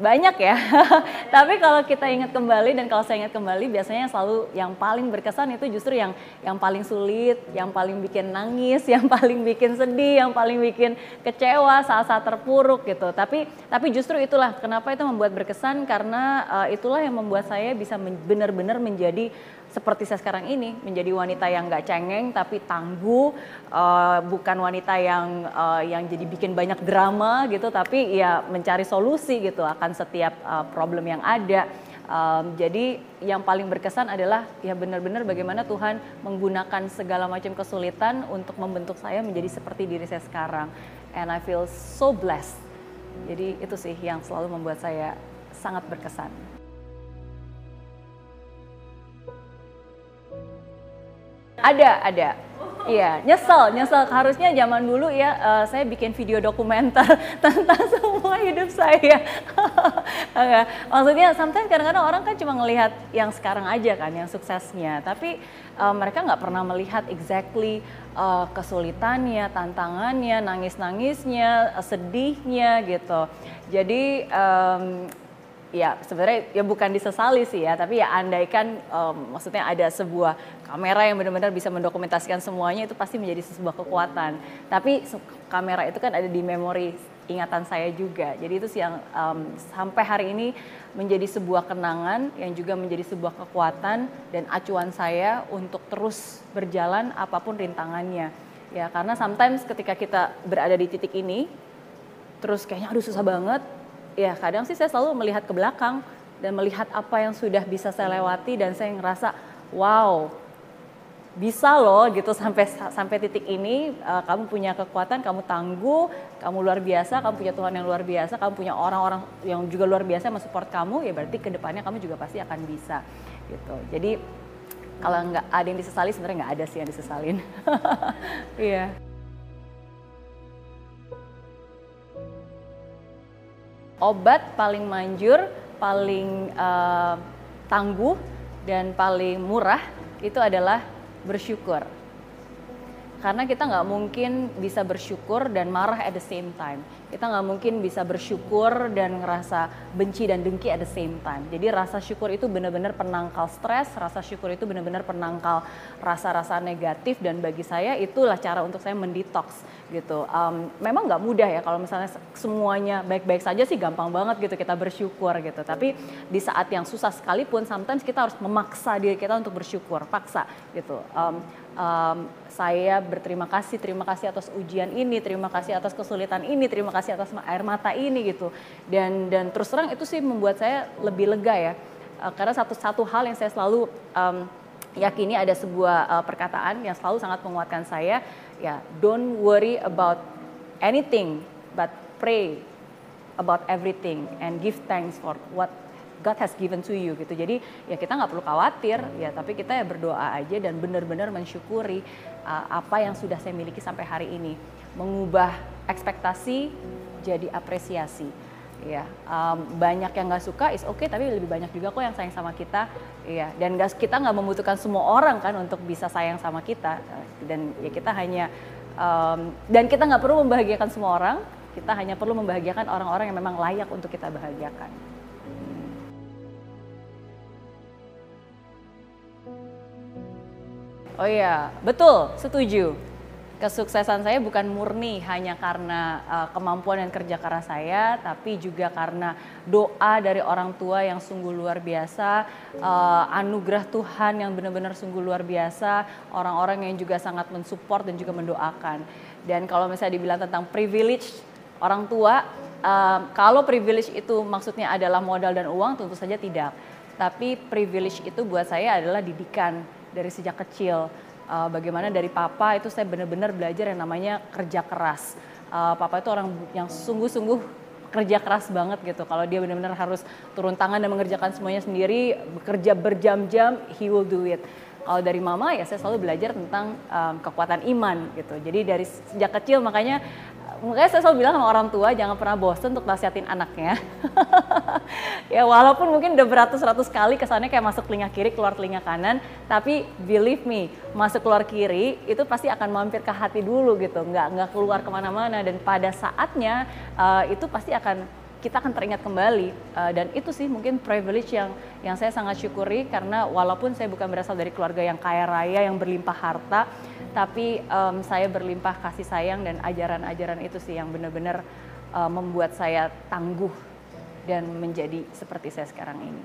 banyak ya. Tapi kalau kita ingat kembali dan kalau saya ingat kembali biasanya selalu yang paling berkesan itu justru yang yang paling sulit, yang paling bikin nangis, yang paling bikin sedih, yang paling bikin kecewa, saat-saat terpuruk gitu. Tapi tapi justru itulah kenapa itu membuat berkesan karena uh, itulah yang membuat saya bisa benar-benar menjadi seperti saya sekarang ini menjadi wanita yang nggak cengeng tapi tangguh uh, bukan wanita yang uh, yang jadi bikin banyak drama gitu tapi ya mencari solusi gitu akan setiap uh, problem yang ada. Um, jadi yang paling berkesan adalah ya benar-benar bagaimana Tuhan menggunakan segala macam kesulitan untuk membentuk saya menjadi seperti diri saya sekarang. And I feel so blessed. Jadi itu sih yang selalu membuat saya sangat berkesan. Ada, ada. Iya, nyesel, nyesel. Harusnya zaman dulu ya uh, saya bikin video dokumenter tentang semua hidup saya. Maksudnya sometimes kadang-kadang orang kan cuma ngelihat yang sekarang aja kan, yang suksesnya. Tapi uh, mereka nggak pernah melihat exactly uh, kesulitannya, tantangannya, nangis-nangisnya, sedihnya gitu. Jadi um, ya sebenarnya ya bukan disesali sih ya, tapi ya andaikan um, maksudnya ada sebuah kamera yang benar-benar bisa mendokumentasikan semuanya itu pasti menjadi sebuah kekuatan. Tapi kamera itu kan ada di memori ingatan saya juga. Jadi itu sih yang um, sampai hari ini menjadi sebuah kenangan yang juga menjadi sebuah kekuatan dan acuan saya untuk terus berjalan apa pun rintangannya. Ya karena sometimes ketika kita berada di titik ini terus kayaknya aduh susah banget ya kadang sih saya selalu melihat ke belakang dan melihat apa yang sudah bisa saya lewati dan saya ngerasa wow bisa loh gitu sampai sampai titik ini uh, kamu punya kekuatan kamu tangguh kamu luar biasa kamu punya Tuhan yang luar biasa kamu punya orang-orang yang juga luar biasa yang support kamu ya berarti ke depannya kamu juga pasti akan bisa gitu jadi kalau nggak ada yang disesali sebenarnya nggak ada sih yang disesalin iya yeah. Obat paling manjur, paling uh, tangguh dan paling murah itu adalah bersyukur. Karena kita nggak mungkin bisa bersyukur dan marah at the same time kita nggak mungkin bisa bersyukur dan ngerasa benci dan dengki at the same time. Jadi rasa syukur itu benar-benar penangkal stres, rasa syukur itu benar-benar penangkal rasa-rasa negatif dan bagi saya itulah cara untuk saya mendetox gitu. Um, memang nggak mudah ya kalau misalnya semuanya baik-baik saja sih gampang banget gitu kita bersyukur gitu. Tapi di saat yang susah sekalipun, sometimes kita harus memaksa diri kita untuk bersyukur, paksa gitu. Um, um, saya berterima kasih, terima kasih atas ujian ini, terima kasih atas kesulitan ini, terima kasih atas air mata ini gitu. Dan dan terus terang itu sih membuat saya lebih lega ya, uh, karena satu-satu hal yang saya selalu um, yakini ada sebuah uh, perkataan yang selalu sangat menguatkan saya, ya don't worry about anything, but pray about everything and give thanks for what God has given to you gitu. Jadi ya kita nggak perlu khawatir ya, tapi kita ya berdoa aja dan benar-benar mensyukuri uh, apa yang sudah saya miliki sampai hari ini. Mengubah ekspektasi jadi apresiasi. Ya, um, banyak yang nggak suka is okay, tapi lebih banyak juga kok yang sayang sama kita. Ya, dan gak, kita nggak membutuhkan semua orang kan untuk bisa sayang sama kita. Dan ya kita hanya um, dan kita nggak perlu membahagiakan semua orang. Kita hanya perlu membahagiakan orang-orang yang memang layak untuk kita bahagiakan. Oh iya, betul, setuju. Kesuksesan saya bukan murni hanya karena uh, kemampuan dan kerja keras saya, tapi juga karena doa dari orang tua yang sungguh luar biasa, uh, anugerah Tuhan yang benar-benar sungguh luar biasa, orang-orang yang juga sangat mensupport dan juga mendoakan. Dan kalau misalnya dibilang tentang privilege orang tua, uh, kalau privilege itu maksudnya adalah modal dan uang, tentu saja tidak. Tapi privilege itu buat saya adalah didikan dari sejak kecil. Uh, bagaimana dari papa itu saya benar-benar belajar yang namanya kerja keras. Uh, papa itu orang yang sungguh-sungguh kerja keras banget gitu. Kalau dia benar-benar harus turun tangan dan mengerjakan semuanya sendiri, bekerja berjam-jam, he will do it. Kalau dari mama ya saya selalu belajar tentang um, kekuatan iman gitu. Jadi dari sejak kecil makanya makanya saya selalu bilang sama orang tua jangan pernah bosen untuk nasihatin anaknya. ya walaupun mungkin udah beratus-ratus kali kesannya kayak masuk telinga kiri keluar telinga kanan, tapi believe me masuk keluar kiri itu pasti akan mampir ke hati dulu gitu, nggak nggak keluar ke mana-mana dan pada saatnya uh, itu pasti akan kita akan teringat kembali uh, dan itu sih mungkin privilege yang yang saya sangat syukuri karena walaupun saya bukan berasal dari keluarga yang kaya raya yang berlimpah harta tapi um, saya berlimpah kasih sayang dan ajaran-ajaran itu sih yang benar-benar uh, membuat saya tangguh dan menjadi seperti saya sekarang ini.